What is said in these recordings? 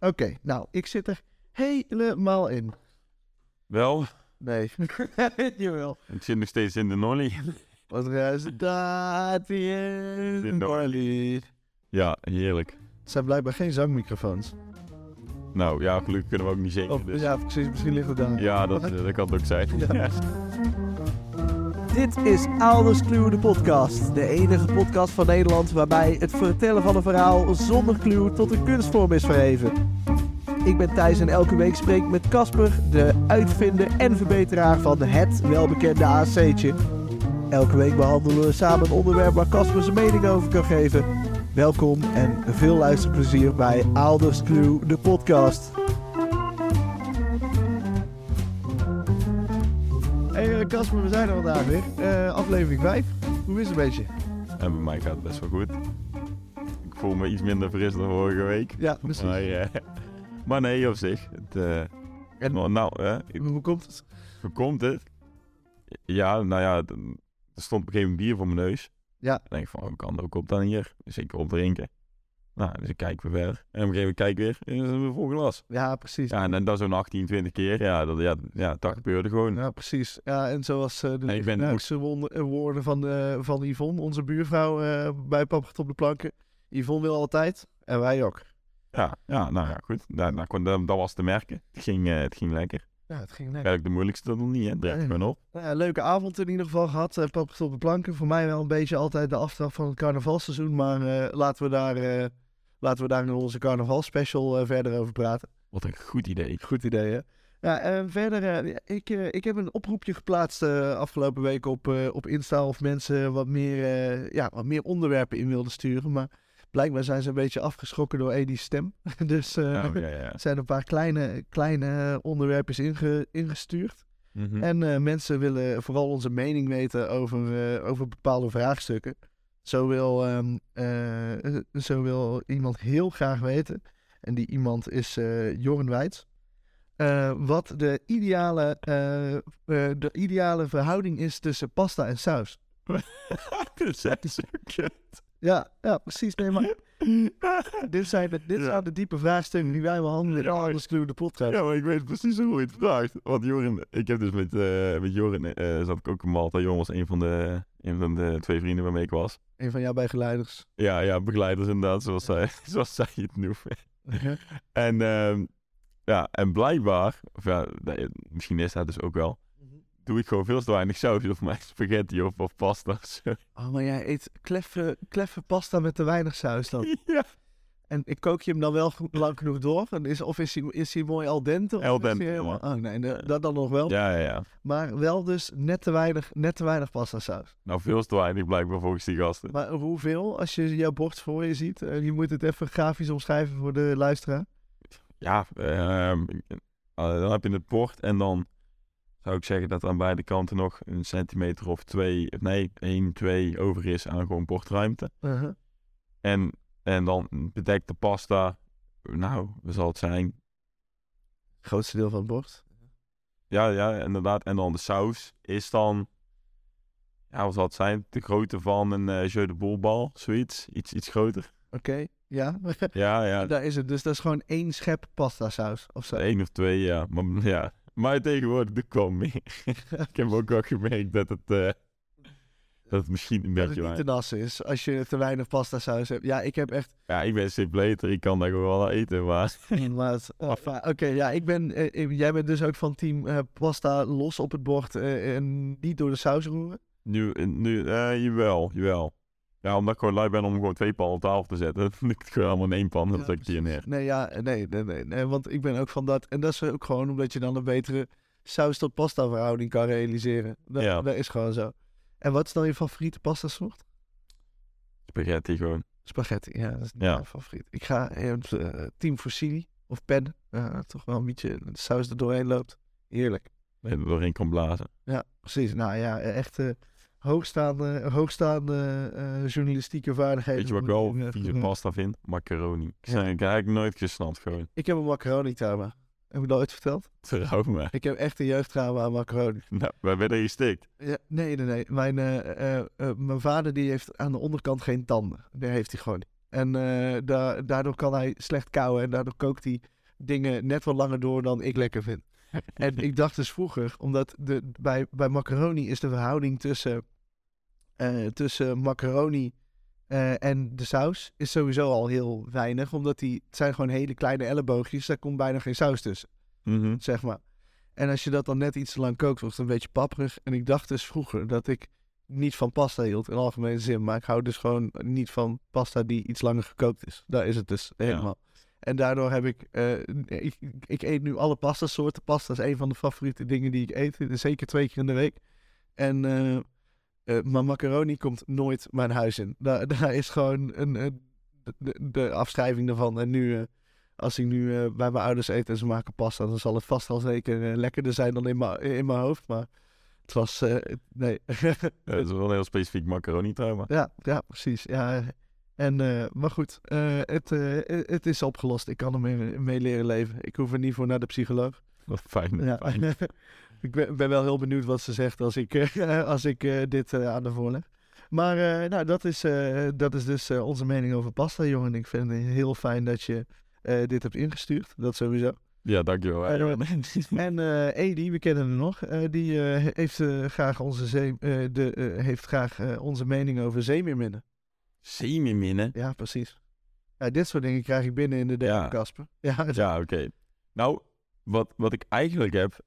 Oké, nou, ik zit er helemaal in. Wel, Nee, jawel. ik zit nog steeds in de nolly. Wat resultaat hier In de- Orly. Ja, heerlijk. Het zijn blijkbaar geen zangmicrofoons. Nou ja, gelukkig kunnen we ook niet zingen. Of, dus. Ja, precies. Misschien ligt het daar. Ja, dat, eh, dat kan het ook zijn. Ja. Dit is Ouders Clue, de podcast. De enige podcast van Nederland waarbij het vertellen van een verhaal zonder clue tot een kunstvorm is verheven. Ik ben Thijs en elke week spreek ik met Casper, de uitvinder en verbeteraar van het welbekende AC'tje. Elke week behandelen we samen een onderwerp waar Casper zijn mening over kan geven. Welkom en veel luisterplezier bij Ouders Clue, de podcast. Casper, we zijn er vandaag weer. Eh, aflevering 5. Hoe is het een beetje? En bij mij gaat het best wel goed. Ik voel me iets minder fris dan vorige week. Ja, precies. Maar, eh, maar nee, op zich. Het, eh, En- nou, nou ik- Hoe komt het? hoe komt het? Ja, nou ja, er stond op een gegeven moment bier voor mijn neus. Ja. Ik denk van, hoe kan dat ook op dan hier? Dus ik op drinken. Nou, dus ik kijk weer verder. En op een gegeven moment kijk weer. En dan is het weer vol glas. Ja, precies. Ja, en dan, dan zo'n 18, 20 keer. Ja, dat, ja, ja dat gebeurde gewoon. Ja, precies. Ja, en zoals eh, de Nee, ik ben wonder- eh, woorden van, eh, van Yvonne, onze buurvrouw bij gaat op de planken. Yvonne wil altijd. En wij ook. Ja, ja nou ja, goed. Daar kon, dat, dat was te merken. Het ging, het ging lekker. Ja, het ging lekker. Eigenlijk de moeilijkste nog niet, hè. Het Nee. op. Nou ja, leuke avond in ieder geval gehad. eh, Papa gaat op de planken. Voor mij wel een beetje altijd de aftrap van het carnavalseizoen. Maar laten, we daar, laten we daar in onze carnavalspecial eh, verder over praten. Wat een goed idee. Goed idee, hè? Ja, en verder, eh, ik, eh, ik heb een oproepje geplaatst eh, afgelopen week op, eh, op Insta of mensen wat meer, eh, ja, wat meer onderwerpen in wilden sturen. Maar blijkbaar zijn ze een beetje afgeschrokken door Edie's stem. dus eh, Ja, ja, ja. er zijn een paar kleine, kleine onderwerpjes inge- ingestuurd. Mhm. En eh, mensen willen vooral onze mening weten over, eh, over bepaalde vraagstukken. Zo wil, ehm, eh, zo wil iemand heel graag weten, en die iemand is eh Jorn Wijts, eh, wat de ideale, de ideale verhouding is tussen pasta en saus. Dat zo kut. Ja, ja precies. Nee, maar dit zijn de, dit Ja. zijn de diepe vraagstukken die wij behandelen in Ja. Alles Clue, de podcast. Ja, maar ik weet precies hoe je het vraagt. Want Jorin, ik heb dus met, eh met Jorin, eh, zat ik ook in Malta. Jorin was een van de, een van de twee vrienden waarmee ik was. Een van jouw begeleiders. Ja, ja, begeleiders inderdaad, zoals zij, zoals zij het noemen. En, ehm, ja, en blijkbaar, of ja, misschien is dat dus ook wel, doe ik gewoon veel te weinig saus op mijn spaghetti of, of pasta. of. Oh, maar jij eet kleffe, kleffe pasta met te weinig saus dan. ja, En ik kook je hem dan wel lang genoeg door? En is, of is hij, is hij mooi al dente? Of Al dente, helemaal-. Oh nee, ne- dat dan nog wel. ja, ja, ja. Maar wel dus net te weinig, net te weinig pasta saus. Nou, veel te weinig blijkbaar volgens die gasten. Maar hoeveel, als je jouw bord voor je ziet? eh, je moet het even grafisch omschrijven voor de luisteraar. Ja, ehm, eh, dan heb je het bord en dan zou ik zeggen dat aan beide kanten nog een centimeter of twee, nee, één, twee over is aan gewoon bordruimte. Uh-huh. En, en dan bedekte pasta, nou, wat zal het zijn? Grootste deel van het bord. Ja, ja, inderdaad. En dan de saus is dan, ja, wat zal het zijn? De grootte van een uh, jeu de boelbal, zoiets. Iets, iets groter. Oké, ja. Ja, ja, Daar is het. Dus dat is gewoon één schep pasta saus of zo. één of twee, ja. Maar ja, maar tegenwoordig doe ik wel meer. ik heb ook wel gemerkt dat het, eh, dat het misschien een Dat beetje het niet te nassen is als je te weinig pasta saus hebt. Ja, ik heb echt Ja, ik ben simpleter, ik kan daar gewoon wel eten, maar... Oh, fijn. Oké, ja, ik ben, eh, jij bent dus ook van team eh, pasta los op het bord en niet door de saus roeren. Nu, nu jawel, jawel. Ja, omdat ik gewoon lui ben om gewoon twee pannen op tafel te zetten. Ik het gewoon allemaal in één pan, dan Ja, zet ik die neer. Nee, ja, nee, nee, nee, nee, want ik ben ook van dat. En dat is ook gewoon omdat je dan een betere saus tot pasta verhouding kan realiseren. Dat, Ja. dat is gewoon zo. En wat is dan je favoriete pasta soort? Spaghetti gewoon. Spaghetti, ja, dat is Ja. mijn favoriet. Ik ga eh, eh, team fusilli of pen. Ja, toch wel een beetje de saus er doorheen loopt. Heerlijk. Dat je er doorheen kan blazen. Ja, precies. Nou ja, echt eh, hoogstaande, hoogstaande eh, journalistieke vaardigheden. Weet je wat ik wel moet vieze eh, pasta vind? Macaroni. Ik Ja. heb eigenlijk nooit gesnapt gewoon. Ik heb een macaroni trauma. Heb ik dat ooit verteld? Trouw me. Ik heb echt een jeugdtrauma aan macaroni. Nou, wij werden gestikt. Ja, nee, nee, nee. Mijn, eh, eh, eh, mijn vader die heeft aan de onderkant geen tanden. Die heeft hij gewoon niet. En eh, da- daardoor kan hij slecht kauwen. En daardoor kookt hij dingen net wat langer door dan ik lekker vind. En ik dacht dus vroeger, omdat de, bij, bij macaroni is de verhouding tussen, eh, tussen macaroni eh, en de saus is sowieso al heel weinig. Omdat die, het zijn gewoon hele kleine elleboogjes, daar komt bijna geen saus tussen, Mhm. zeg maar. En als je dat dan net iets te lang kookt, wordt het een beetje papperig. En ik dacht dus vroeger dat ik niet van pasta hield in algemene zin. Maar ik hou dus gewoon niet van pasta die iets langer gekookt is. Daar is het dus helemaal. En daardoor heb ik, eh, ik, ik eet nu alle pasta soorten. Pasta is een van de favoriete dingen die ik eet. Zeker twee keer in de week. En, eh, eh, maar macaroni komt nooit mijn huis in. Daar, daar is gewoon een, de, de, de afschrijving daarvan. En nu, als ik nu bij mijn ouders eet en ze maken pasta, dan zal het vast wel zeker lekkerder zijn dan in mijn in mijn hoofd. Maar het was, nee. Ja, dat is wel een heel specifiek macaroni-trauma. Ja, ja, precies. Ja. En, eh, maar goed, eh, het, eh, het is opgelost. Ik kan er mee, mee leren leven. Ik hoef er niet voor naar de psycholoog. Wat fijn. Ja. fijn. ik ben, ben wel heel benieuwd wat ze zegt als ik, als ik dit aan de voorleg. Maar nou, dat, is, dat is dus onze mening over pasta, jongen. Ik vind het heel fijn dat je dit hebt ingestuurd. Dat sowieso. Ja, dankjewel. En eh Edi, we kennen hem nog, eh, die heeft, graag onze zee, de, heeft graag onze mening over zeemeerminnen. Semi-minnen. Ja, precies. Ja, dit soort dingen krijg ik binnen in de derde Ja. Kasper. Ja, Ja, oké. Nou, wat, wat ik eigenlijk heb...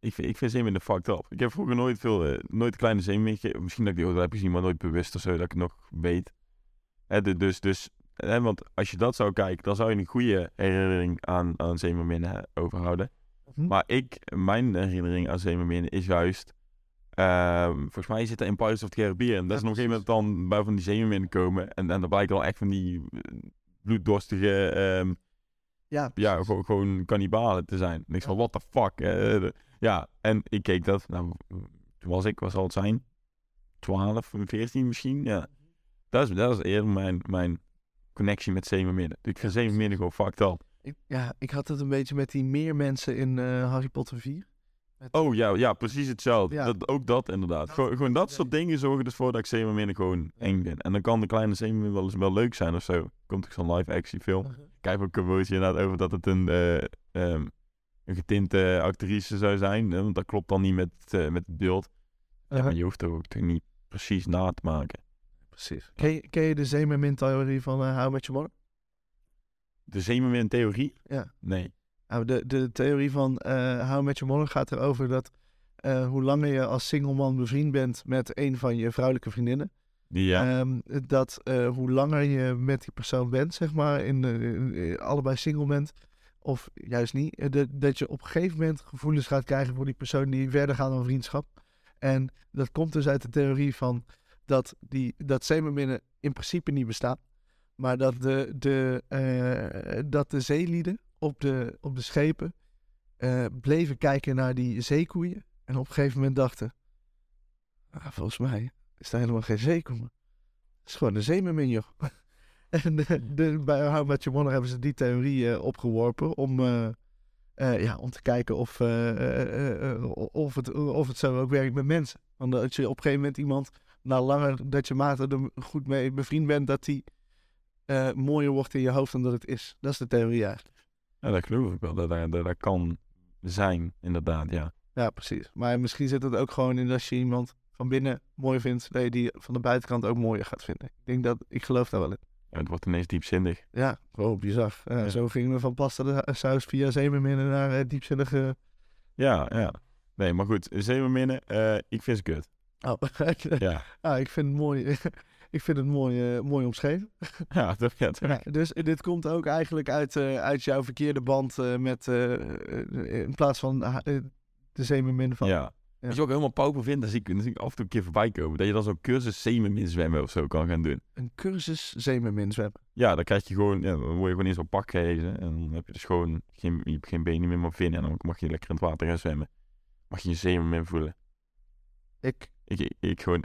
Ik vind, ik vind zeemeerminnen fucked up. Ik heb vroeger nooit veel... eh, nooit kleine zeemeerminnen... Misschien dat ik die ooit heb gezien, maar nooit bewust of zo. Dat ik het nog weet. Hè, dus... dus hè, want als je dat zou kijken, dan zou je een goede herinnering aan, aan overhouden. Hm? Maar ik, mijn herinnering aan zeemeerminnen is juist... ehm, volgens mij zit er in Pirates of the Caribbean. Dat Ja, is nog een gegeven moment dan bij van die zeemeerminnen komen. En, en dan blijkt dan echt van die eh, bloeddorstige... ehm, ja, ja, gewoon, gewoon kannibalen te zijn. En ik van, what the fuck? eh, de- ja, en ik keek dat. Nou, toen was ik, wat zal het zijn? 12, 14 misschien, ja. Dat is, dat is eerder mijn, mijn connectie met Zeemermidden. Ik vind Ja, Zeemermidden gewoon fucked up. Ik, ja, ik had het een beetje met die meer mensen in eh, Harry Potter 4. Met- Oh ja, ja precies hetzelfde. Ja. Dat, ook dat inderdaad. Dat gewoon, dat soort idee. dingen zorgen ervoor dat ik Zeemermidden gewoon Ja. eng vind. En dan kan de kleine Zeemermin wel eens wel leuk zijn of zo. Komt ook zo'n live action film. Ik heb ook een woordje inderdaad over dat het een, eh, ehm, een getinte actrice zou zijn. hè, Want dat klopt dan niet met, eh, met het beeld. Ja, Uh-huh. maar je hoeft er ook niet precies na te maken. Precies. Ken je, ken je de zeemermin-theorie van uh, How Met Your Mother? De Zeemermin theorie? Ja. Nee. Nou, de, de theorie van eh How Met Your Mother gaat erover dat eh, hoe langer je als single man bevriend bent met een van je vrouwelijke vriendinnen, Ja. Ehm, dat eh, hoe langer je met die persoon bent, zeg maar, in, allebei single bent, of juist niet, dat, je op een gegeven moment gevoelens gaat krijgen voor die persoon die verder gaan dan vriendschap. En dat komt dus uit de theorie van dat, die, dat zeemerminnen in principe niet bestaan, maar dat de, de, dat de zeelieden op de, op de schepen eh, bleven kijken naar die zeekoeien en op een gegeven moment dachten, ah, volgens mij is daar helemaal geen zeekoe. Het is gewoon een zeemermin, en de, bij How Met Your Mother hebben ze die theorie eh, opgeworpen om, eh, ja, om te kijken of, of, het, of het zo ook werkt met mensen. Want als je op een gegeven moment iemand, na langer dat je maten er goed mee bevriend bent, dat die mooier wordt in je hoofd dan dat het is. Dat is de theorie eigenlijk. Ja, dat geloof ik wel. Dat dat, dat, dat kan zijn, inderdaad, ja. Ja, precies. Maar misschien zit het ook gewoon in als je iemand van binnen mooi vindt, dat je die van de buitenkant ook mooier gaat vinden. Ik denk dat, ik geloof daar wel in. ja. Het wordt ineens diepzinnig. Ja, oh, bizar. Ja, Ja. Zo gingen we van pasta de saus via zeemerminnen naar eh, diepzinnige... Ja, ja. Nee, maar goed. Zeemerminnen, eh ik vind ze kut. Oh, Ja. ah, ik vind het mooi, ik vind het mooi, eh, mooi omschreven. Ja, dat Ja, dus dit komt ook eigenlijk uit, eh, uit jouw verkeerde band eh, met... in plaats van de zeemermin van... Ja. Wat je ook helemaal pauper vindt, dan zie, ik, dan zie ik af en toe een keer voorbij komen. Dat je dan zo'n cursus zeemermin zwemmen of zo kan gaan doen. Een cursus zeemermin zwemmen. Ja, dan krijg je gewoon, ja, dan word je gewoon in zo'n pak gehezen. En dan heb je dus gewoon geen, je hebt geen benen meer, maar vinnen. En dan mag je lekker in het water gaan zwemmen. Mag je je zeemermin voelen. Ik, Ik, ik, ik gewoon,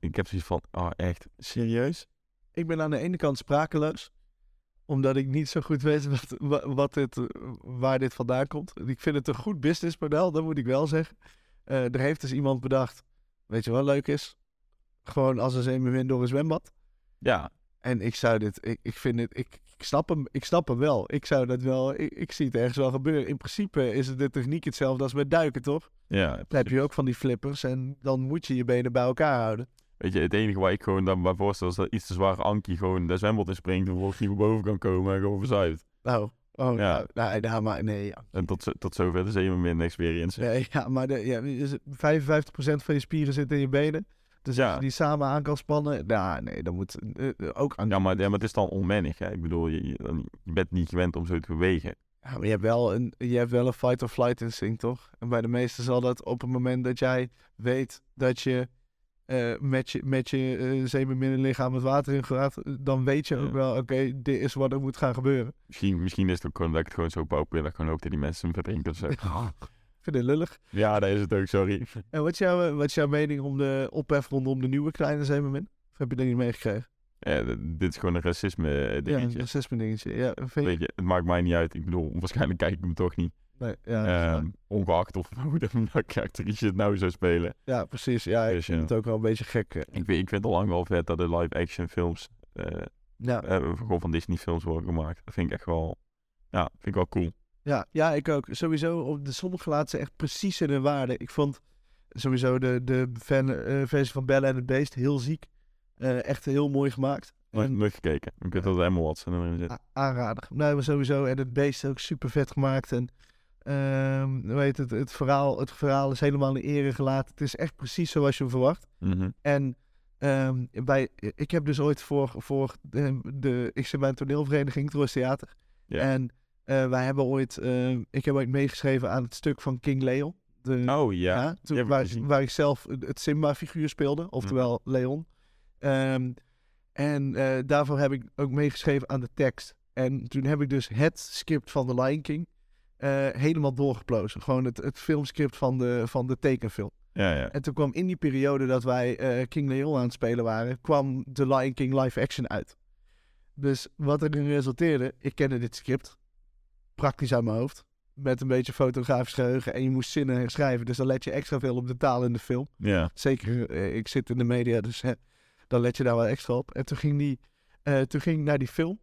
ik heb zoiets van, oh echt, serieus? ik ben aan de ene kant sprakeloos. Omdat ik niet zo goed weet wat, wa- wat dit, eh, waar dit vandaan komt. Ik vind het een goed businessmodel, dat moet ik wel zeggen. Eh, er heeft dus iemand bedacht, weet je wat leuk is? Gewoon als een zeemermin door een zwembad. Ja, En ik zou dit, ik, ik vind het, ik, ik, snap hem, ik snap hem wel. Ik zou dat wel, ik, ik zie het ergens wel gebeuren. In principe is het de techniek hetzelfde als met duiken, toch? Ja, Dan heb je ook van die flippers en dan moet je je benen bij elkaar houden. Weet je, het enige waar ik gewoon dan bij voorstel is dat iets te zware Ankie gewoon de zwembad in springt en vervolgens niet meer boven kan komen en gewoon verzuipt. Nou, oh, Ja. nou, nou, nou, maar nee, ja. En tot, tot zover de zeemermin experience. Nee, ja, maar de, ja, is het 55% van je spieren zit in je benen. Dus als Ja. je die samen aan kan spannen, nou, nee, dan moet eh, eh, ook aan. Ja, maar, ja, maar het is dan onwennig. Hè? Ik bedoel, je, je, bent niet gewend om zo te bewegen. Ja, maar je hebt wel een, je hebt wel een fight-or-flight instinct, toch? En bij de meesten zal dat op het moment dat jij weet dat je eh, met je, met je eh zeemerminnenlichaam het water in gaat, dan weet je ook wel, oké, dit is wat er moet gaan gebeuren. Misschien, misschien is het ook gewoon dat ik het gewoon zo pauw dat ik gewoon ook dat die mensen hem verdrinken of zo. Vind het lullig. ja, dat is het ook, sorry. En wat is jouw, eh, wat is jouw mening om de ophef rondom de nieuwe kleine zeemermin? Of heb je dat niet meegekregen? Ja, dit is gewoon een racisme eh, Ja, een dingetje. racisme dingetje. Ja, vind? Weet je, het maakt mij niet uit. Ik bedoel, waarschijnlijk kijk ik hem toch niet. Nee, ja, dat. Ehm, ongeacht of hoe actrice het nou zou spelen. ja, precies. Ja, ik Dus, vind ja. het ook wel een beetje gek. eh. Ik, vind- ik vind het al lang wel vet dat de live-action films eh, Ja, gewoon van Disney films worden gemaakt. Dat vind ik echt wel, ja, vind ik wel cool. Ja, ja, ik ook. Sowieso, op de sommige ze echt precies in hun waarde. Ik vond sowieso de, de fan, eh, versie van Bella en het Beest heel ziek. Eh, echt heel mooi gemaakt. Nooit, En nooit gekeken. Ik weet dat Emma Watson erin zit. a- aanrader. Nee, maar sowieso. En het Beest ook super vet gemaakt. En ehm hoe heet het, het, verhaal, het verhaal is helemaal in ere gelaten. Het is echt precies zoals je verwacht. Mhm. En ehm, bij, ik heb dus ooit voor, voor de, de ik zit bij een toneelvereniging, het Roos Theater. Ja. En wij hebben ooit, eh, ik heb ooit meegeschreven aan het stuk van King Leon. De, Oh ja. ja, toen- waar, ik zelf het Simba-figuur speelde, oftewel Leon. Ehm, en eh, daarvoor heb ik ook meegeschreven aan de tekst. En toen heb ik dus het script van The Lion King eh, helemaal doorgeplozen. Gewoon het, het filmscript van de, van de tekenfilm. Ja, ja. En toen kwam in die periode dat wij eh, King Leon aan het spelen waren, kwam The Lion King live action uit. Dus wat erin resulteerde, ik kende dit script praktisch uit mijn hoofd. Met een beetje fotografisch geheugen. En je moest zinnen herschrijven. Dus dan let je extra veel op de taal in de film. Ja. Zeker, eh, ik zit in de media, dus hè, dan let je daar wel extra op. En toen ging, die, eh, toen ging ik naar die film.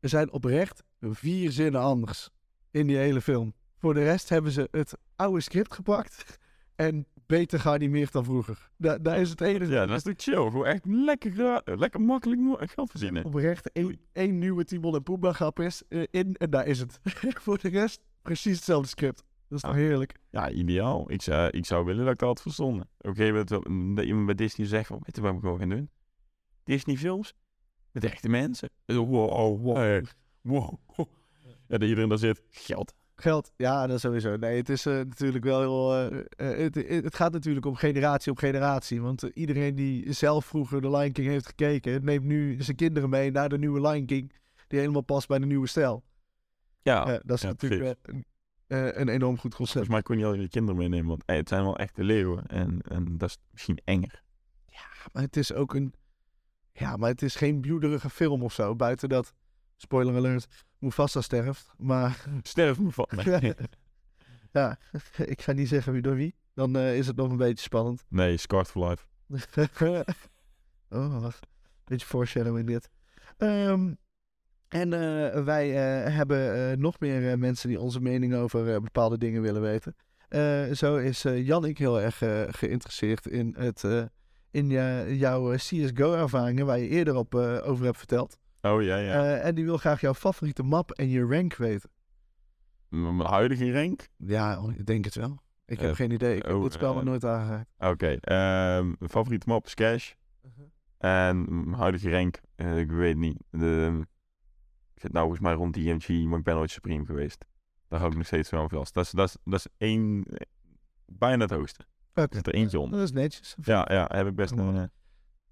Er zijn oprecht vier zinnen anders in die hele film. Voor de rest hebben ze het oude script gepakt en beter geanimeerd dan vroeger. Da daar is het enige. Ja, dat is toch chill. Gewoon echt lekker, gra- lekker makkelijk geld verzinnen. Oprecht één, één nieuwe Timon en Pumbaa grap is eh, in en daar is het. Voor de rest precies hetzelfde script. Dat is toch Ah. heerlijk. Ja, ideaal. Ik zou, ik zou willen dat ik dat had verzonnen. Op een gegeven moment wel- dat iemand bij Disney zegt van, weet je wat we gewoon gaan doen? Disney films met echte mensen. Wow, wow, wow. Hey, wow. Ja, dat iedereen daar zit. Geld. Geld, ja, dat sowieso. Nee, het is eh, natuurlijk wel heel. eh, eh, het, het gaat natuurlijk om generatie op generatie. Want iedereen die zelf vroeger de Lion King heeft gekeken, neemt nu zijn kinderen mee naar de nieuwe Lion King, die helemaal past bij de nieuwe stijl. Ja, dat is ja, natuurlijk een, een enorm goed concept. Volgens mij kon je al je kinderen meenemen, want het zijn wel echte leeuwen. En, en dat is misschien enger. Maar het is ook een. Ja, maar het is geen bloederige film of zo. Buiten dat, spoiler alert, Mufasa sterft. Maar Sterf me van. Nee, ja, ik ga niet zeggen wie door wie. Dan eh, is het nog een beetje spannend. nee Scarred for Life. oh, wacht. Beetje foreshadowing dit. Ehm, en eh, wij eh, hebben nog meer mensen die onze mening over bepaalde dingen willen weten. Zo is Jannik heel erg geïnteresseerd in, het, in jouw CSGO-ervaringen, waar je eerder op, over hebt verteld. Oh ja, ja. Eh, en die wil graag jouw favoriete map en je rank weten. Mijn huidige rank? Ja, ik denk het wel. Ik heb Eh, geen idee. Ik heb oh, het spel nog eh, nooit aangeraakt. Oké. ehm, mijn favoriete map is Cash. En mijn huidige rank, ik weet niet. De, ik zit nou volgens mij rond DMG, maar ik ben nooit Supreme geweest. Daar hou ik nog steeds aan vast. Dat is, dat is, dat is één, bijna het hoogste. Er Oké, zit er eentje onder. dat is netjes. Ja, ja, heb ik best een...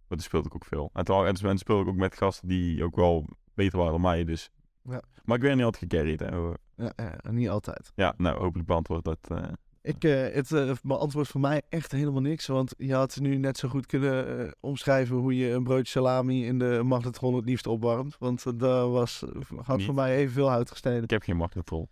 maar. toen speelde ik ook veel. En toen, en toen speelde ik ook met gasten die ook wel beter waren dan mij, dus... Ja. Maar ik werd niet altijd gecarried, hè. Ja, ja, niet altijd. Ja, nou, hopelijk beantwoord dat... eh, Ik, eh, het uh, beantwoordt voor mij echt helemaal niks. Want je had nu net zo goed kunnen omschrijven hoe je een broodje salami in de magnetron het liefst opwarmt. Want uh, daar was, had Niet. voor mij evenveel hout gesneden. ik heb geen magnetron.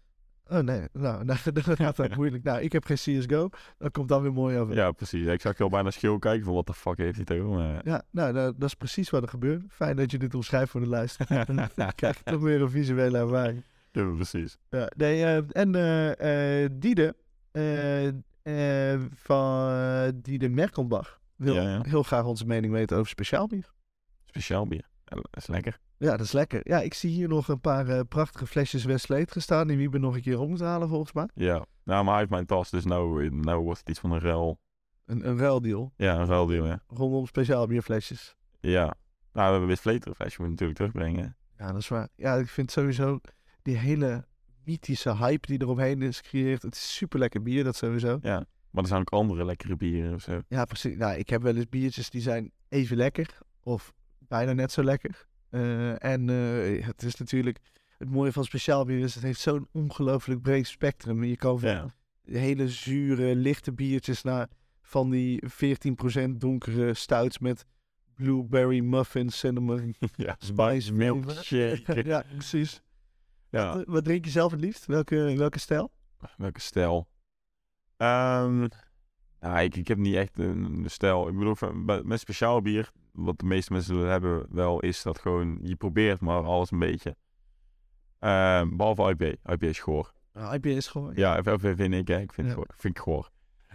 Oh nee, nou, nou dat gaat dan moeilijk. Nou, ik heb geen CSGO. Dat komt dan weer mooi over. Ja, precies. Ik zag heel bijna schil kijken van wat de fuck heeft hij tegen me. Ja, nou, dat, dat is precies wat er gebeurt. Fijn dat je dit omschrijft voor de luisteraar. Dan krijg je toch weer een visuele ervaring. Ja, precies. Ja, nee, eh, en eh Diede van Diede Merkelbach wil Ja, ja. heel graag onze mening weten over speciaal bier. Speciaal bier. Dat is lekker. Ja, dat is lekker. Ja, ik zie hier nog een paar eh, prachtige flesjes Westleed gestaan. Die Wiebe nog een keer om moet halen, volgens mij. Ja. Nou, maar hij heeft mijn tas, dus nou, nou wordt het iets van een ruil. Een, een ruildeal Ja, een ruildeal, ja. rondom speciaal bierflesjes. Ja. Nou, we hebben weer Vleteren flesje, moet natuurlijk terugbrengen. Ja, dat is waar. Ja, ik vind sowieso die hele mythische hype die eromheen is gecreëerd. Het is super lekker bier, dat sowieso. Ja. Maar er zijn ook andere lekkere bieren of zo. Ja, precies. Nou, ik heb wel eens biertjes die zijn even lekker of bijna net zo lekker. Eh, en eh, het is natuurlijk het mooie van speciaal bier is het heeft zo'n ongelooflijk breed spectrum. Je kan van Ja. hele zure, lichte biertjes naar van die 14% donkere stouts met blueberry muffin, cinnamon, ja. spice milk flavor. shake. ja, precies. Ja. Wat, wat drink je zelf het liefst? Welke, welke stijl? Welke stijl? Ehm, nou, ik, ik heb niet echt een, een stijl. Ik bedoel, met speciaal bier, wat de meeste mensen hebben wel, is dat gewoon, je probeert maar alles een beetje. Ehm, behalve IPA. IPA is goor. Nou, IPA is gewoon Ja, of vind ik, hè. Ik vind, Ja. goor. vind ik goor.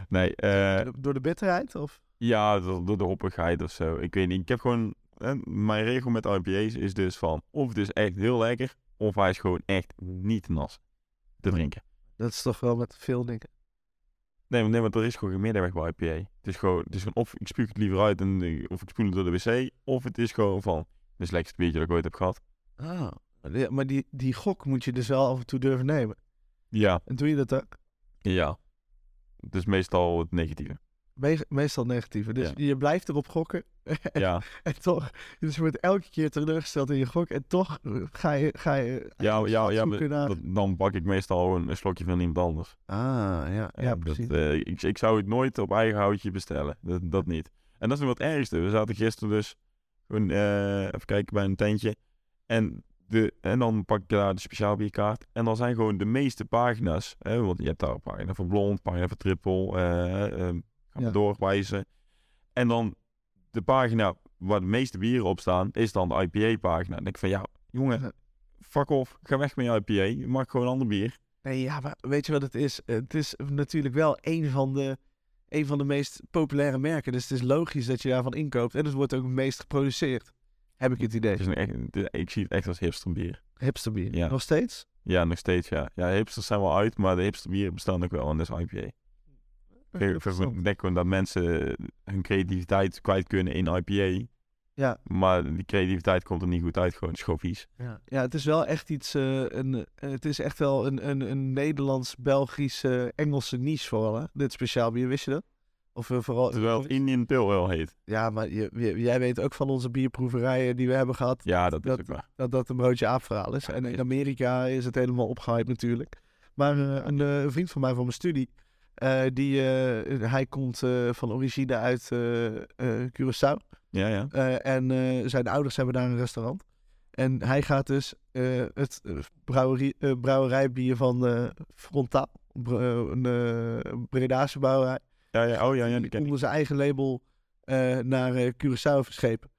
Nee, eh, door- de bitterheid? Of? ja, door, door de hoppigheid of zo. Ik weet niet. Ik heb gewoon, hè, mijn regel met IPA's is dus van, of het is echt heel lekker, of hij is gewoon echt niet nas te drinken. Dat is toch wel met veel dingen. Nee, nee, want er is gewoon geen middenweg bij IPA. Het is gewoon, het is gewoon of ik spuug het liever uit en eh, of ik spoel het door de wc, of het is gewoon van, dit is het lekkerste biertje dat ik ooit heb gehad. Ah. Maar die, die gok moet je dus wel af en toe durven nemen. Ja, En doe je dat ook? ja. Het is meestal het negatieve. Me- meestal negatieve. Dus Ja. je blijft erop gokken. Ja, en toch, dus je wordt elke keer teleurgesteld in je gok. En toch eh, ga je, ga je ja, ja, ja naar... dat- dan pak ik meestal een, een slokje van iemand anders. Ah, ja, ja, dat, precies. eh, ik, ik zou het nooit op eigen houtje bestellen. Dat, dat niet. En dat is nog wat ergste. We zaten gisteren dus gewoon, eh, even kijken bij een tentje. En, de, en dan pak ik daar de speciaal bierkaart. En dan zijn gewoon de meeste pagina's. Hè, want je hebt daar een pagina voor blond, pagina voor triple. eh, gaan we Ja. doorwijzen. En dan de pagina waar de meeste bieren op staan, is dan de IPA-pagina. Dan denk ik van, ja, jongen, fuck off. Ga weg met je IPA. Je mag gewoon een ander bier. Nee, ja, maar weet je wat het is? Het is natuurlijk wel een van de, een van de meest populaire merken. Dus het is logisch dat je daarvan inkoopt. En het wordt ook het meest geproduceerd. Heb ik het idee. Het is een echt, ik zie het echt als hipsterbier. Hipsterbier. Ja. Nog steeds? Ja, nog steeds, ja. Ja, hipsters zijn wel uit, maar de hipsterbieren bestaan ook wel en dat is IPA. Ik, denk gewoon dat mensen hun creativiteit kwijt kunnen in IPA. Ja. Maar die creativiteit komt er niet goed uit, gewoon. Is vies. Ja. ja, het is wel echt iets. eh, een, eh, het is echt wel een, een, een Nederlands-Belgische Engelse niche vooral. Hè? Dit speciaal bier, wist je dat? Of eh, vooral. Terwijl het Indian Pale Ale heet. Ja, maar je, je- jij weet ook van onze bierproeverijen die we hebben gehad. Ja, dat is Dat- ook waar. dat dat een broodje aapverhaal is. Ja, En in is- Amerika is het helemaal opgehyped natuurlijk. Maar een, een vriend van mij van mijn studie, eh, die, eh, hij komt eh, van origine uit Curaçao. Ja, ja. En zijn ouders hebben daar een restaurant. En hij gaat dus het brouwerie, eh, brouwerijbier van Frontaal, een Bredase brouwerij, Ja, ja. Oh, ja, ja, die onder zijn eigen label naar Curaçao verschepen.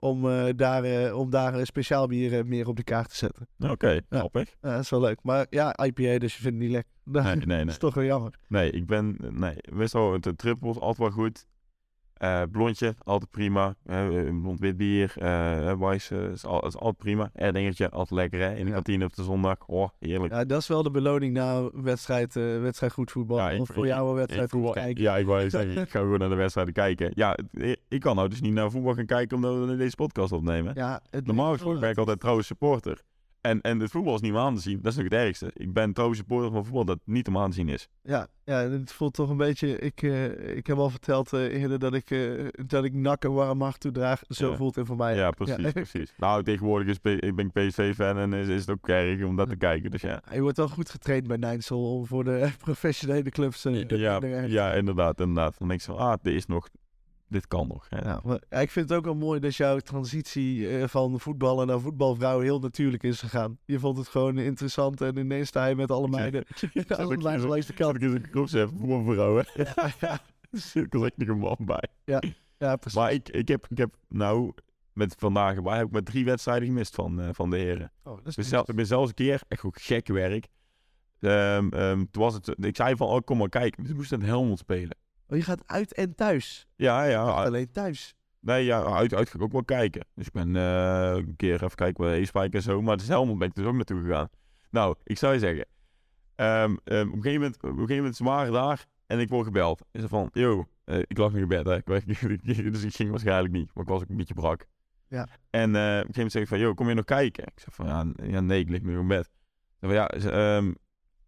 Om, eh, daar, eh, om daar een speciaal bier eh, meer op de kaart te zetten. Oké, Ja. grappig. Ja, dat is wel leuk. Maar ja, IPA, dus je vindt het niet lekker. Dat Nee, nee, nee. is toch wel jammer. Nee, ik ben... Nee, meestal de triple is altijd wel goed. Eh, blondje, altijd prima. Eh, blond wit bier. Weiss eh, is, al, is altijd prima. Erdingertje, altijd lekker hè. In de kantine op de zondag. Oh, heerlijk. Ja, dat is wel de beloning na een wedstrijd, eh, wedstrijd goed voetbal. Ja, ik- of voor jou een wedstrijd voetbal, goed kijken. ja, ik wou zeggen, ik ga gewoon naar de wedstrijden kijken. Ja, ik kan nou dus niet naar voetbal gaan kijken omdat we deze podcast opnemen. Ja, Normaal gesproken ben ik altijd trouwe supporter. En, en het voetbal is niet meer aan te zien. Dat is nog het ergste. Ik ben trouwe supporter van voetbal dat niet om aan te zien is. Ja, ja, het voelt toch een beetje. Ik, eh, ik heb al verteld eh, eerder dat ik, eh, dat ik nak een warm hart toedraag. Zo Ja. voelt het voor mij. Ja, precies, precies. Nou, tegenwoordig is, ik ben PSV-fan en is, is het ook erg om dat te kijken. Dus ja. Je wordt wel goed getraind bij Nijnsel om voor de professionele clubs. Ja, er- ja, inderdaad, inderdaad. Dan denk ik zo, ah, dit is nog dit kan nog. Hè. Ja, ja, ik vind het ook wel mooi dat jouw transitie eh, van voetballen naar voetbalvrouw heel natuurlijk is gegaan. Je vond het gewoon interessant en ineens sta je met alle meiden. Ja, alle meiden langs de kant. Ik een groepsapp voor een vrouw, hè. Ja, ja, Er komt echt nog een man bij. ja, precies. Maar ik, ik, heb, ik heb nou, met vandaag erbij, heb ik maar drie wedstrijden gemist van, eh, van de heren. Oh, dat Ik is ben, zelf, ik ben zelfs een keer, echt ook gek werk. Ehm, ehm, toen was het, ik zei van, oh, kom maar kijken. Ze moesten in Helmond spelen. Oh, je gaat uit en thuis. Ja, ja. uit- Alleen thuis. Nee, ja, uit, uit ga ik ook wel kijken. Dus ik ben eh, een keer even kijken bij Eespijk en zo. Maar de Helmond ben ik dus ook naartoe gegaan. Nou, ik zou je zeggen. ehm, ehm, op, een gegeven moment, op een gegeven moment ze waren daar en ik word gebeld. Is er van, yo, eh, ik lag nog in bed, hè. Ik werd- dus ik ging waarschijnlijk niet. Maar ik was ook een beetje brak. Ja. En eh, op een gegeven moment zeg ik van, yo, kom je nog kijken? Ik zeg van, ja, ja nee, ik lig nog in bed. Van, ja, ze,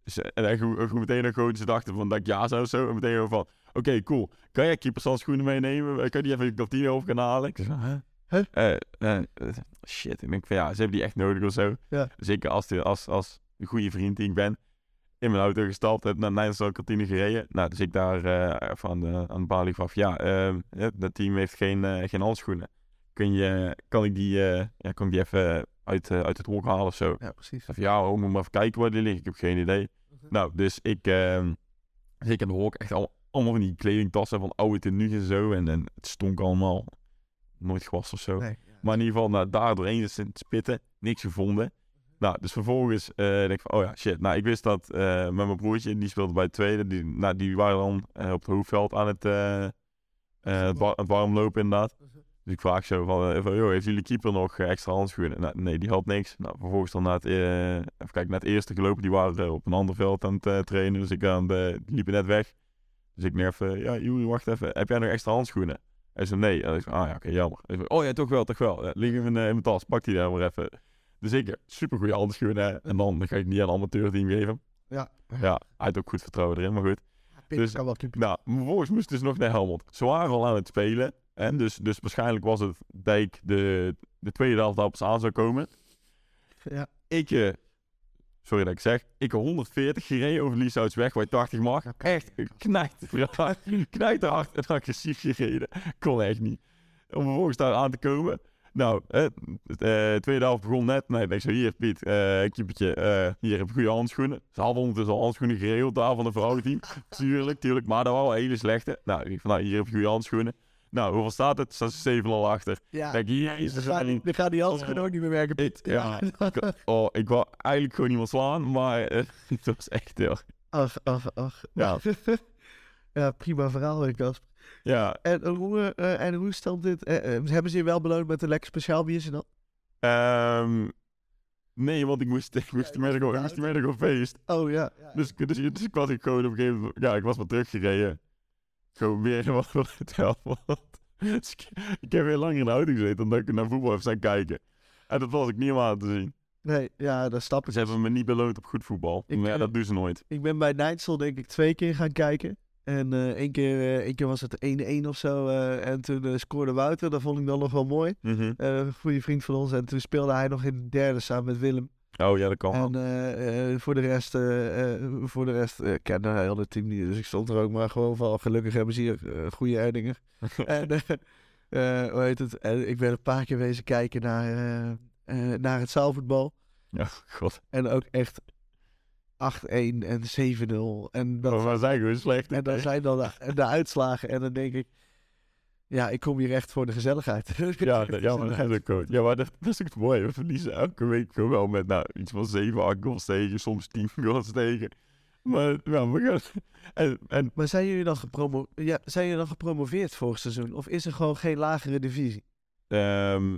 ze, en meteen ook gewoon, ze dachten van dat ik ja zou of zo. En meteen van, oké, cool. Kan jij keepershandschoenen meenemen? Eh, Kan je die even een kantine over gaan halen? Ik hè? Huh? Eh, eh, shit, ik denk van ja, ze hebben die echt nodig of zo. Ja. Zeker als, de, als, als een goede vriend die ik ben, in mijn auto gestapt, heb naar de Nijmegen kantine gereden. Nou, dus ik daar even aan de, aan de balie ja, ehm, eh, dat team heeft geen, geen handschoenen. Kun je, kan ik die, ja, kan ik die even uit, uit het hok halen of zo? Ja, precies. Ik zei van, ja, oh, moet maar even kijken waar die liggen. Ik heb geen idee. Nou, dus ik, ehm zeker in de hok, echt al, allemaal van die kledingtassen van oude tenues en zo. En, en het stonk allemaal. Nooit gewassen of zo. Nee. Maar in ieder geval, nou, daar doorheen is het spitten. Niks gevonden. Nou, dus vervolgens eh, denk ik van, oh ja, shit. Nou, ik wist dat eh, met mijn broertje, die speelde bij het tweede. Die, nou, die waren dan eh, op het hoofdveld aan het, het, wa- het warm lopen inderdaad. Dus ik vraag zo van, van joh, heeft jullie keeper nog extra handschoenen? Nou, nee, die had niks. Nou, vervolgens dan naar het, even kijken, naar het eerste gelopen. Die waren op een ander veld aan het trainen. Dus ik aan de, die liepen net weg. Dus ik nerf, even, ja, Joeri, wacht even. Heb jij nog extra handschoenen? Hij zei nee. En ik zei, ah ja, oké, jammer. Zei, oh ja, toch wel, toch wel. Ja, liggen in, mijn, eh, in mijn tas, pak die daar maar even. Dus ik, super goede handschoenen. En dan, dan ga ik niet aan een amateurteam geven. Ja. Ja, hij had ook goed vertrouwen erin, maar goed. Dus- kan wel. Nou, vervolgens moest dus nog naar Helmond. Ze waren al aan het spelen. En dus, dus waarschijnlijk was het dat ik de, de tweede helft pas aan zou komen. Ja. Ik, eh, sorry dat ik zeg, ik heb 140 gereden over Lieshoutsweg, waar je 80 mag. Echt knijt, knijt hard en agressief gereden. Kon echt niet. Om vervolgens daar aan te komen. Nou, eh, de tweede helft begon net. Nee, ik zo, hier Piet, eh eh, hier heb je goede handschoenen. Ze hadden ondertussen al handschoenen geregeld daar van de vrouwenteam. Tuurlijk, tuurlijk, maar dat waren wel hele slechte. Nou, ik van, nou, hier heb je goede handschoenen. Nou, hoeveel staat het? Staat 7 al achter. Ja. Denk, jezus, Dan gaan die handschoenen ook niet meer werken. Ik, ja, oh, ik wou eigenlijk gewoon iemand slaan, maar eh, het was echt heel... Ach, ach, ach. Ja. ja, prima verhaal, Kasper. Ja, En hoe, eh, en hoe stelt dit? eh, hebben ze je wel beloond met een lekker speciaal biertje dan? ehm, nee, want ik moest, ik moest, die middag, ik moest die middag op feest. Oh ja. Dus, ik- dus, dus ik was gewoon op een gegeven moment... Ja, ik was maar teruggereden. Gewoon weer wat het helft. Dus ik, ik heb heel lang in de auto gezeten omdat ik naar voetbal heb zijn kijken. En dat was ik niet om aan te zien. Nee, ja, dat snap ik. Ze hebben me niet beloond op goed voetbal. Ik, maar ja, eh, dat doen ze nooit. Ik ben bij Nijtsel denk ik twee keer gaan kijken. En eh één, keer, eh, één keer was het 1-1 of zo. en toen scoorde Wouter. Dat vond ik dan nog wel mooi. Eh, een goede vriend van ons. En toen speelde hij nog in de derde samen met Willem. Oh ja, dat kan. En eh, eh, voor de rest, eh, voor de rest eh, kende hij heel het team niet. Dus ik stond er ook maar gewoon van. Gelukkig hebben ze hier goede Erdinger. en hoe heet het? En ik ben een paar keer wezen kijken naar, naar het zaalvoetbal. Ja, god. En ook echt 8-1 en 7-0. En, dat, Maar we zijn gewoon slecht. en dan zijn dan de, de uitslagen. En dan denk ik, ja, ik kom hier echt voor de gezelligheid. Ja, dat, ja, maar dat is ook goed. Ja, maar dat, dat is ook het mooie. We verliezen elke week gewoon wel met nou, iets van 7, 8 goals tegen, soms 10 goals tegen. Maar ja, gaan... En, en Maar zijn jullie, dan gepromo ja, zijn jullie dan gepromoveerd vorig seizoen? Of is er gewoon geen lagere divisie? ehm,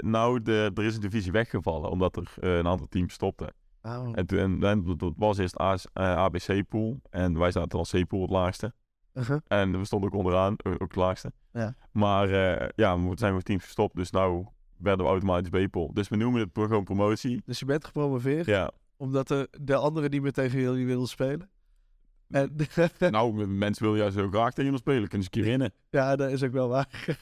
nou, de, er is een divisie weggevallen, omdat er eh, een aantal teams stopten. Oh. En toen en, en dat was eerst AS, eh, ABC-pool. En wij zaten als C-pool het laagste. Uh-huh. En we stonden ook onderaan, ook ook het laagste. Ja. Maar eh, ja, we zijn we teams gestopt, dus nou werden we automatisch B-pool. Dus we noemen het gewoon promotie. Dus je bent gepromoveerd, Ja, omdat de, de anderen niet meer tegen jullie wilden spelen. En, nou, mensen willen juist heel graag tegen ons spelen. Kunnen ze een keer winnen. ja, dat is ook wel waar.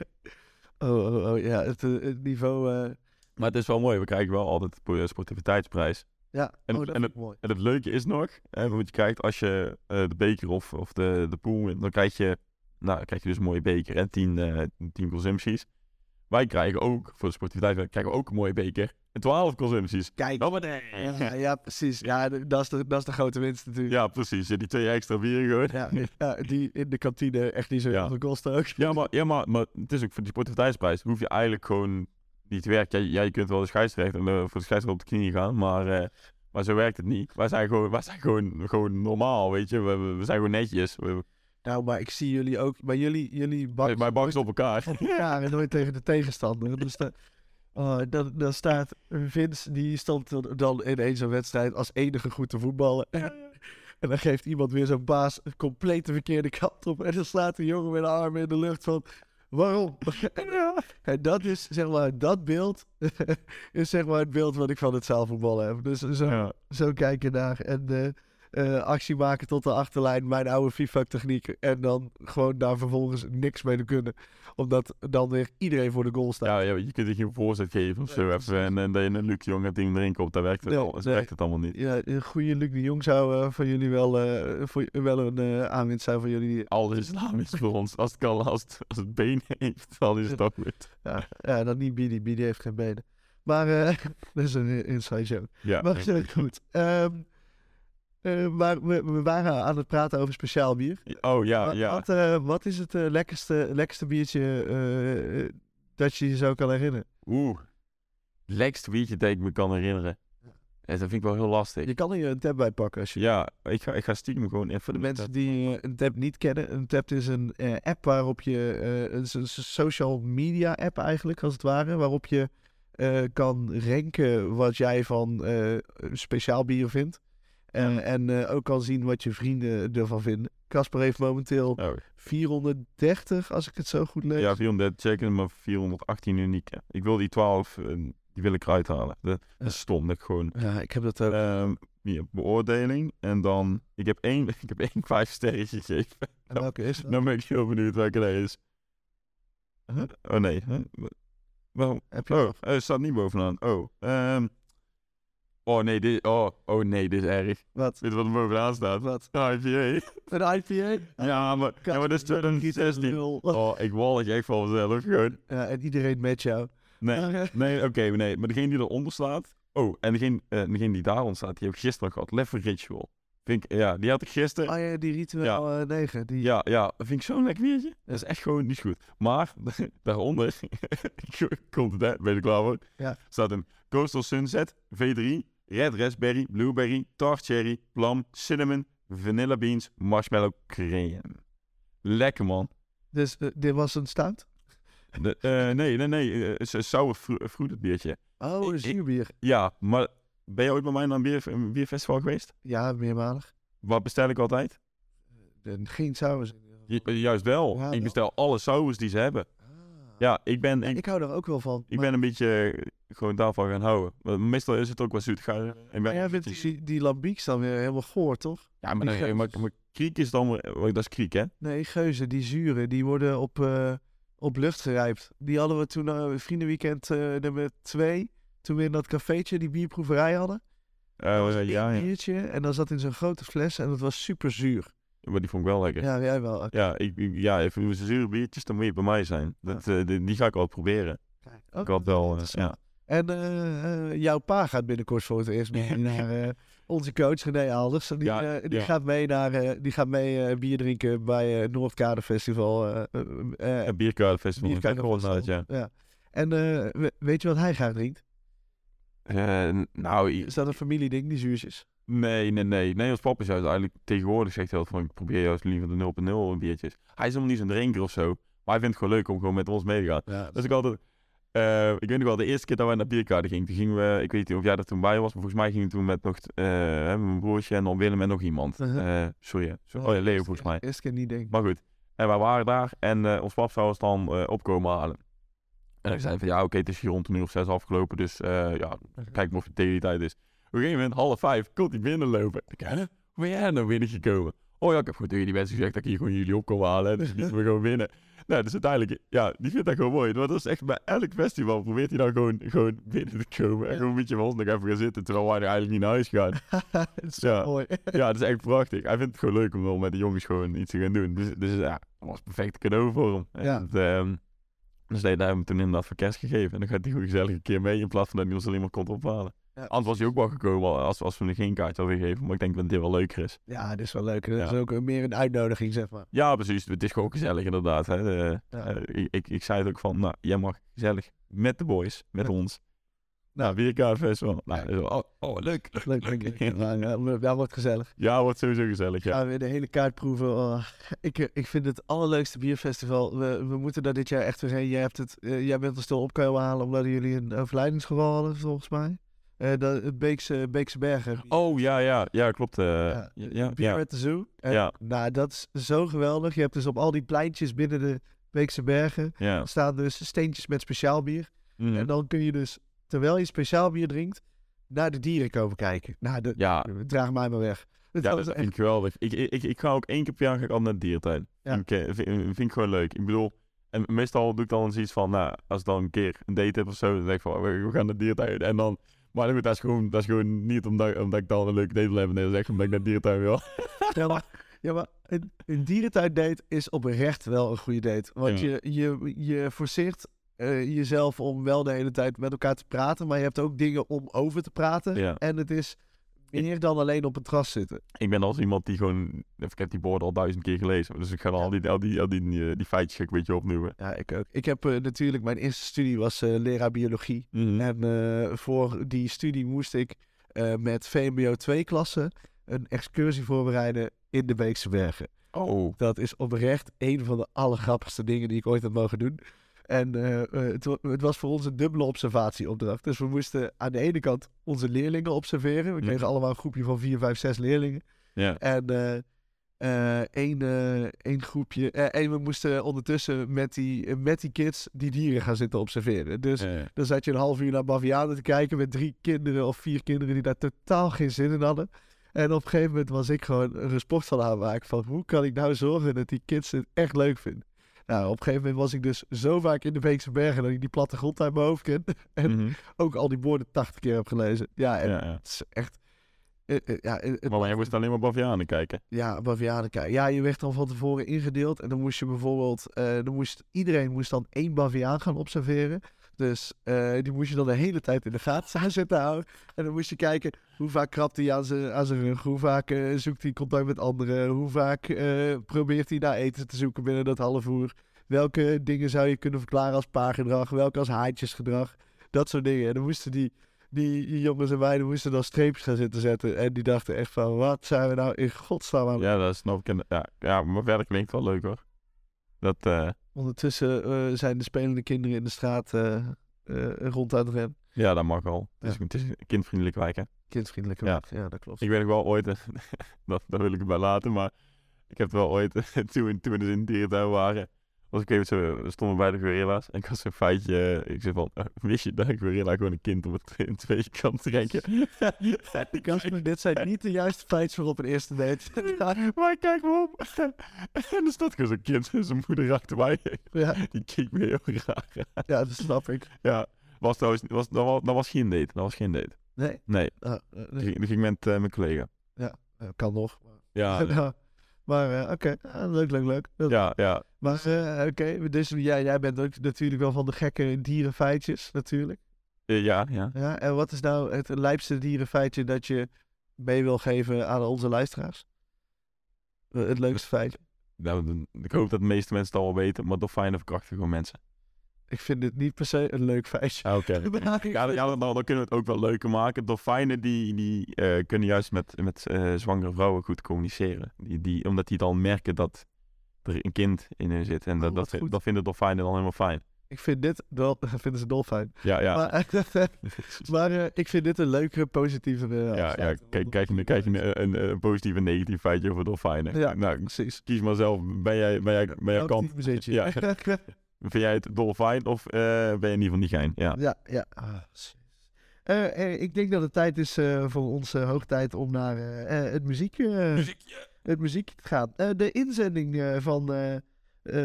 oh, oh, oh, ja, het, eh, het niveau... eh, Maar het is wel mooi, we krijgen wel altijd de sportiviteitsprijs. Ja, En- oh, dat en mooi. En het leuke is nog, hè, want je kijkt, als je eh, de beker of, of de, de pool dan krijg je Nou, dan krijg je dus een mooie beker en 10 eh 10 consumpties. Wij krijgen ook, voor de sportiviteit, krijgen we ook een mooie beker en 12 consumpties. Kijk. Nou, maar nee. Ja, ja, precies. Ja, dat is, de, dat is de grote winst natuurlijk. Ja, precies. Die twee extra bieren gewoon. Ja, ja, die in de kantine echt niet zo Ja. veel kosten ook. Ja, maar, ja maar, maar het is ook voor die sportiviteitsprijs. Hoef je eigenlijk gewoon niet. Ja, je- je kunt wel de scheidsrechter eh, voor de scheidsrechter op de knieën gaan, maar, eh, maar zo werkt het niet. Wij zijn gewoon, wij zijn gewoon, gewoon normaal, weet je. We, we, zijn gewoon netjes. We, Nou, maar ik zie jullie ook. Maar jullie, jullie wij bakken wij bakken op elkaar. ja, en nooit tegen de tegenstander. Dus oh, dan, dan staat Vince, die stond dan- dan in één zo'n wedstrijd als enige goed te voetballen. En dan geeft iemand weer zo'n baas een compleet de verkeerde kant op. En dan slaat de jongen met de armen in de lucht van... Waarom? En dat is, zeg maar, dat beeld is zeg maar het beeld wat ik van het zaalvoetbal heb. Dus zo, Ja. zo kijken naar en eh, actie maken tot de achterlijn, mijn oude FIFA-techniek. En dan gewoon daar vervolgens niks mee te kunnen. Omdat dan weer iedereen voor de goal staat. Ja, ja, je kunt er geen voorzet geven of zo even. En, en dat je een Luc de Jong hebt die hem erin komt, daar werkt het, Nee, al, dat nee. werkt het allemaal niet. Ja, een goede Luc de Jong zou eh, voor jullie wel, eh, voor, wel een aanwinst zijn voor jullie. Alles is voor ons. Als het, kan, als het, als het been heeft, dan is het ook goed. Ja, ja dan niet Bidi. Bidi heeft geen benen. Maar dat is een inside joke. Ja, Maar goed. Ehm, eh, maar we, we waren aan het praten over speciaal bier. Oh ja, Wat, ja. wat, eh, wat is het eh, lekkerste, lekkerste biertje dat je je zo kan herinneren? Oeh. Lekkerste biertje dat ik me kan herinneren. Ja, dat vind ik wel heel lastig. Je kan er een tab bij pakken als je... Ja, ik ga, ik ga stiekem gewoon even... Voor de mensen die een tab niet kennen. Een tab is een app waarop je... een social media app eigenlijk, als het ware. Waarop je kan ranken wat jij van speciaal bier vindt. En, en eh, ook kan zien wat je vrienden ervan vinden. Casper heeft momenteel Oh, 430, als ik het zo goed lees. ja, 400 checken, maar 418 unieke. Ik wil die 12, eh, die wil ik eruit halen. Dat, dat Ja. is stom, dat ik gewoon... Ja, ik heb dat ook. ehm hier, beoordeling. En dan... Ik heb één, ik heb één vijf sterretje gegeven. En welke is dat? Dan ben ik heel benieuwd welke dat is. Huh? Oh nee. Huh? Heb je Oh, nog? eh, het staat niet bovenaan. Oh. ehm oh nee, dit, oh, oh nee, dit is erg. Wat? Weet je wat er bovenaan staat? Wat? IPA. Een IPA? Ja, maar, ja, maar dat is 2016. Nul. Oh, ik wallig echt van mezelf. Gewoon. Ja, en iedereen met jou. Nee, nee oké, nee. Maar degene die eronder staat... Oh, en degene, eh, degene die daaronder staat, die heb ik gisteren gehad. Lever Ritual. Vind ik, ja, die had ik gisteren. Oh ja, die Ritual eh 9. Die... Ja, ja, vind ik zo'n lekker biertje. Dat is echt gewoon niet goed. Maar daaronder, komt het, hè? Ben je er klaar voor? Ja. Staat een Coastal Sunset, V3, Red Raspberry, Blueberry, Tart Cherry, Plum, Cinnamon, Vanilla Beans, Marshmallow Crème. Lekker man. Dus eh, dit was een stout? De, eh, nee, nee, nee. eh, Het is een fruited biertje. Oh, een zuurbier. Ja, maar ben je ooit bij mij naar een, bier, een bierfestival geweest? Ja, meermalig. Wat bestel ik altijd? Geen. Ju- juist wel. Ja, ik wel. bestel alle sours die ze hebben. Ah. Ja, ik ben... Ik, Ik hou er ook wel van. Ik maar- ben een beetje gewoon daarvan gaan houden. Maar meestal is het ook wel zoet. Ga, ik ben Maar jij vindt die, die lambieks dan weer helemaal goor, toch? Ja, maar, nee, maar, maar kriek is dan... weer- Dat is kriek, hè? Nee, geuzen, die zuren, die worden op, eh, op lucht gerijpt. Die hadden we toen uh, vriendenweekend eh, nummer twee. Toen we in dat cafeetje die bierproeverij hadden. Eh, Dat was ja, ja, biertje en dat zat in zo'n grote fles en dat was super zuur. Maar die vond ik wel lekker. Ja, Ja, jij wel. oké. ik, ik- ja even zure biertjes, dan moet je bij mij zijn. Dat, eh, die, die ga ik wel proberen. Kijk, Ik ook had wel... ja. En eh, eh, jouw pa gaat binnenkort voor het eerst mee naar eh, onze coach René Alders. Die, Ja, die ja. gaat mee, naar, die gaat mee bier drinken bij het Noordkade Festival. heb gehoord Bierkaartenfestival. inderdaad, ja. ja. En we- weet je wat hij graag drinkt? Nou, Is dat een familieding, die zuurtjes? nee, nee, nee. Nee, ons papa is juist eigenlijk tegenwoordig zegt hij altijd van... Ik probeer juist liever de 0.0 biertjes. Hij is helemaal niet zo'n drinker of zo. Maar hij vindt het gewoon leuk om gewoon met ons mee te gaan. Ja. Dus ik altijd... eh, ik weet nog wel, de eerste keer dat wij naar Bierkaarten gingen, toen gingen we, ik weet niet of jij er toen bij was, maar volgens mij gingen we toen met nog eh, mijn broertje en dan Willem en nog iemand. Uh-huh. Eh, sorry. Zo- oh ja, Leo volgens mij. Eerste keer niet denk ik. Maar goed, en wij waren daar en ons pap zou ons dan opkomen halen. En ik zei van ja, oké, het is hier rond een uur of zes afgelopen, dus ja, kijk maar of het tegen die tijd is. Op een gegeven moment, half vijf, komt hij binnenlopen. Ik hè, hoe ben jij nou binnengekomen? Oh ja, ik heb gewoon tegen die mensen gezegd dat ik hier gewoon jullie op kon halen. Dus lieten we gewoon binnen. Nou, dus uiteindelijk, ja, die vindt dat gewoon mooi. Maar dat is echt bij elk festival probeert hij dan gewoon, gewoon binnen te komen. En Ja. gewoon een beetje ons nog even gaan zitten, terwijl wij er eigenlijk niet naar huis gaan. dat is Ja. mooi. ja, dat is echt prachtig. Hij vindt het gewoon leuk om wel met de jongens gewoon iets te gaan doen. Dus, dus ja, dat was een perfect cadeau voor hem. Ja. En, ehm, dus nee, daar hebben we hem toen inderdaad voor kerst gegeven. En dan gaat hij gewoon gezellig een keer mee, in plaats van dat hij ons alleen maar komt ophalen. Ja. Anders was hij ook wel gekomen als, als we hem geen kaartje hadden gegeven. Maar ik denk dat dit wel leuker is. Ja, dat is wel leuk. Dat Ja. is ook meer een uitnodiging, zeg maar. Ja, precies. Het is gewoon gezellig inderdaad. Hè. De- Ja. eh, ik, ik, ik zei het ook van, nou, jij mag gezellig met de boys, met ons. Nou, weer kaartfestival. Nou, oh, oh, leuk. Leuk, leuk. leuk. Maar, eh, ja, wordt gezellig. Ja, wordt sowieso gezellig, ja. Gaan we weer de hele kaart proeven. Oh, ik, eh, ik vind het allerleukste bierfestival. We, we moeten daar dit jaar echt weer heen. Jij, hebt het, eh, jij bent er stil op komen halen omdat jullie een overlijdingsgeval hadden, volgens mij. Eh dat, het Beekse, Beekse Bergen. Oh, ja, ja. Ja, klopt. eh, ja, Ja, ja, Bier ja. met de Zoo. En, Ja. Nou, dat is zo geweldig. Je hebt dus op al die pleintjes binnen de Beekse Bergen ja. staan dus steentjes met speciaal bier. Mhm. En dan kun je dus, terwijl je speciaal bier drinkt, naar de dieren komen kijken. Nou, de, Ja, draag mij maar weg. Het ja, dat echt- vind ik geweldig. Ik, ik, ik, ga ook één keer per jaar ga ik al naar de dierentuin. Ja. Vind, ik, eh, vind, ik gewoon leuk. Ik bedoel, en meestal doe ik dan zoiets van, nou, als ik dan een keer een date heb of zo, dan denk ik van, we, we gaan naar de dierentuin. En dan, maar goed, dat is gewoon, dat is gewoon niet omdat, omdat ik dan een leuke date wil hebben. Nee, dat is echt omdat ik naar dierentuin wil. Ja, maar, ja, maar een, een dierentuindate is oprecht wel een goede date. Want Ja. je, je, je forceert eh, jezelf om wel de hele tijd met elkaar te praten. Maar je hebt ook dingen om over te praten. Ja. En het is meer dan alleen op een terras zitten. Ik ben als iemand die gewoon, ik heb die borden al duizend keer gelezen. Dus ik ga al die, al die, al die, eh, die feitjes een beetje opnoemen. Ja, ik ook. Ik heb eh, natuurlijk, mijn eerste studie was eh, leraar biologie. En eh, voor die studie moest ik met VMBO 2 klassen een excursie voorbereiden in de Beekse Bergen. Oh, Dat is oprecht een van de allergrappigste dingen die ik ooit heb mogen doen. En eh, eh, het, het was voor ons een dubbele observatieopdracht. Dus we moesten aan de ene kant onze leerlingen observeren. We kregen allemaal een groepje van vier, vijf, zes leerlingen. ja. En eh, één, één groepje. en we moesten ondertussen met die, met die kids die dieren gaan zitten observeren. Dus dan zat je een half uur naar bavianen te kijken met drie kinderen of vier kinderen die daar totaal geen zin in hadden. En op een gegeven moment was ik gewoon een sport van aanmaken van hoe kan ik nou zorgen dat die kids het echt leuk vinden. Nou, op een gegeven moment was ik dus zo vaak in de Beekse Bergen dat ik die plattegrond uit mijn hoofd ken. En Mhm. ook al die woorden tachtig keer heb gelezen. Ja, en ja, ja. het is echt... eh, eh, ja, eh, het, Maar jij moest alleen maar bavianen kijken. ja, bavianen kijken. Ja, je werd dan van tevoren ingedeeld. En dan moest je bijvoorbeeld... dan moest, iedereen moest dan één baviaan gaan observeren. Dus eh, die moest je dan de hele tijd in de gaten aan zitten houden. En dan moest je kijken hoe vaak krabt hij aan zijn, rug. Hoe vaak eh, zoekt hij contact met anderen. Hoe vaak eh, probeert hij naar eten te zoeken binnen dat half uur. Welke dingen zou je kunnen verklaren als paargedrag. Welke als haantjesgedrag. Dat soort dingen. En dan moesten die, die jongens en meiden moesten dan streepjes gaan zitten zetten. En die dachten echt van, wat zijn we nou in godsnaam aan Ja, dat snap ik. Ja, ja, maar verder het wel leuk hoor. Dat, Ondertussen eh, zijn de spelende kinderen in de straat eh, eh, rond aan het rennen. ja, dat mag wel. Het is, Ja. het is een kindvriendelijke wijk hè. Kindvriendelijke Ja. wijk. Ja, dat klopt. Ik weet nog wel ooit, dat, dat wil ik erbij laten, maar ik heb het wel ooit, toen, toen we dus in de dierentuin waren, was ik even zo, we stonden bij de gorilla's en ik had zo'n feitje, eh, ik zei van, wist je dat een gorilla gewoon een kind op het in twee kan trekken? Kasper, dit zijn niet de juiste feitjes voor op een eerste date. maar kijk me om en er staat gewoon zo'n kind en zijn moeder achter mij, ja, die keek me heel aan. ja, dat snap ik. Ja, was trouwens, was, dat, was, dat was geen date, dat was geen date. Nee, Nee, die nee. ging, die ging met eh, mijn collega. Eh, kan nog. Ja, Ja, maar eh, oké, Ah, leuk, leuk, leuk. Dat- ja, ja. Maar eh, oké, dus jij, jij bent ook natuurlijk wel van de gekke dierenfeitjes, natuurlijk. Eh, ja, ja. Ja, en wat is nou het lijpste dierenfeitje dat je mee wil geven aan onze luisteraars? Het leukste feitje. Nou, ik hoop dat de meeste mensen het al wel weten, maar dolfijnen verkrachten gewoon mensen. Ik vind dit niet per se een leuk feitje. Ah, Oké. Ja, dan, ja dan, dan kunnen we het ook wel leuker maken. Dolfijnen die, die eh, kunnen juist met, met eh, zwangere vrouwen goed communiceren. Die, die, omdat die dan merken dat er een kind in hun zit. En Oh, dat, wat dat, dat vinden dolfijnen dan helemaal fijn. Ik vind dit wel, vinden ze dolfijn. Ja, ja. Maar, maar eh, ik vind dit een leukere, positievere. ja, ja. Kijk, kijk, een, kijk een, een, een positief en negatief feitje over dolfijnen. Ja. Nou, Precies. kies maar zelf. Ben jij, ben jij, ben jij kant? je? Ja. Vind jij het dolfijn of eh, ben je niet van die gein? Ja. ja, ja. Ah. Eh, ik denk dat het tijd is eh, voor ons eh, hoog tijd om naar het, muziek, eh, het muziekje te gaan. Eh, de inzending eh, van,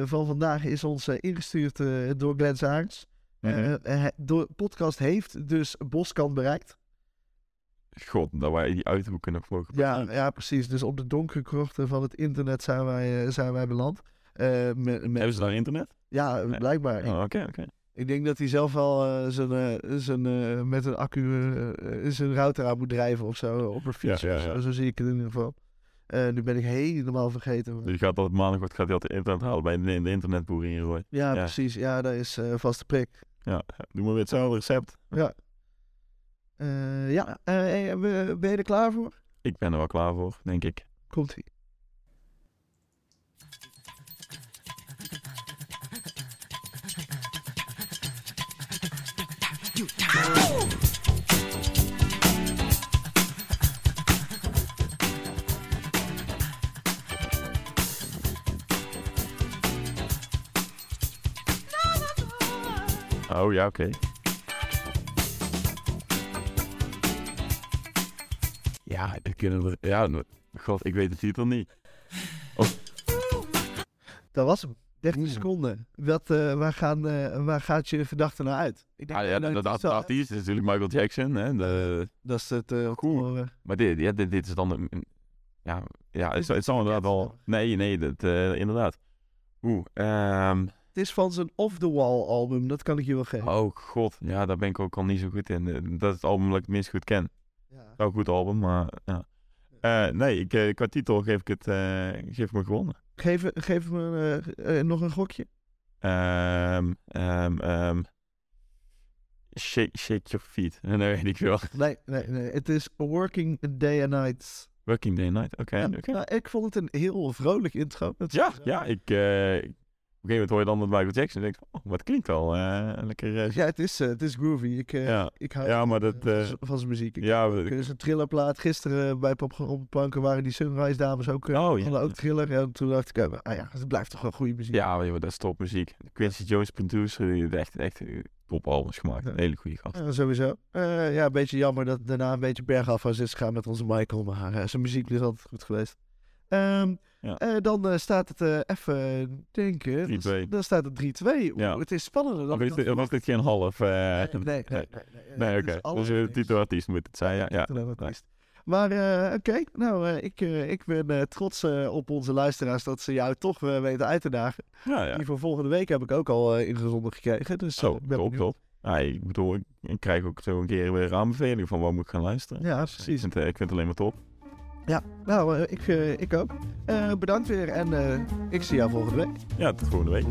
van vandaag is ons ingestuurd eh, door Glenn Saarns. Mhm. De podcast heeft dus Boskant bereikt. God, dat wij die uithoeken nog mogen Ja, ja, precies. Dus op de donkere krochten van het internet zijn wij, zijn wij beland. Eh, met, met, Hebben ze daar internet? Ja, Nee. blijkbaar. Oh, Oké, oké. Ik denk dat hij zelf wel eh, zijn, eh, zijn, eh, met een accu zijn router aan moet drijven of zo. Op een fiets. Ja, ja, zo. ja. Zo zie ik het in ieder geval. Nu ben ik helemaal vergeten. Dus je gaat altijd maandag wordt, gaat hij altijd internet halen bij de, de internetboer in. Ja, Ja. precies. Ja, dat is eh vaste prik. Ja, doe maar weer hetzelfde recept. Ja, hey, ben je er klaar voor? Ik ben er wel klaar voor, denk ik. Komt Oh ja, oké. Ja, we kunnen er... Ja, god, ik weet de titel niet. Dat was hem. 30 Oeh. seconden. Wat, eh, waar, gaan, eh, waar gaat je verdachte naar uit? Ik denk Ah, ja, dat artiest is natuurlijk Michael Jackson. Hè? De, Dat is het eh, Cool. maar dit, ja, dit, dit is dan... Een, ja, ja het, het zal inderdaad wel... Nee, nee, dat, inderdaad. Oeh, ehm... Het is van zijn Off the Wall album, dat kan ik je wel geven. Oh god, ja, daar ben ik ook al niet zo goed in. Dat is het album dat ik het minst goed ken. Ja. Wel een goed album, maar ja. Eh, nee, ik, eh, qua titel geef ik het eh, geef ik me gewonnen. Geef, geef me nog een gokje. Ehm ehm ehm shake, shake your feet. Nee, weet ik wel. Nee, nee, nee. Het is Working Day and Night. Working Day and Night, oké. Ja, nou, ik vond het een heel vrolijk intro. Ja, ja, ik... op een gegeven moment hoor je dan met Michael Jackson en denk ik, oh, wat klinkt wel eh, lekker... eh, Ja, het is, eh, het is groovy. Ik, Ja. ik hou Ja, maar van, dat, van zijn muziek. Ik ja, Het is een thrillerplaat. Gisteren bij Pop op planken waren die Sunrise dames ook, Oh, ja. ook thriller. En toen dacht ik, ah ja, het blijft toch wel goede muziek. ja, joh, dat is topmuziek. Quincy Jones producer, die heeft echt, echt topalbums gemaakt. Een hele goede gast. Ja, sowieso. Ja, een beetje jammer dat daarna een beetje bergaf was is gegaan met onze Michael. Maar zijn muziek is altijd goed geweest. Ehm, Ja. eh, dan eh, staat het eh, even denken. 3-2. Dan, dan staat het 3-2. Oeh, Ja. Het is spannender dan Of is ik dit, geen half? eh. Nee, nee, nee. nee. oké. Dus de titelartiest moet het zijn, ja. ja. Titelartiest. Maar eh, oké, nou, eh, ik, eh, ik ben eh, trots eh, op onze luisteraars dat ze jou toch eh, weten uit te dagen. Ja, ja. Die voor volgende week heb ik ook al eh, ingezonden gekregen. Dus Zo, eh, ben top, top. Ja, ik bedoel, ik, ik krijg ook zo een keer weer aanbeveling van waar moet ik gaan luisteren. Ja, Dus precies. Ik vind, eh, ik vind het alleen maar top. Ja, nou, eh, ik, eh, ik ook. Eh, bedankt weer en ik zie jou volgende week. Ja, tot volgende week.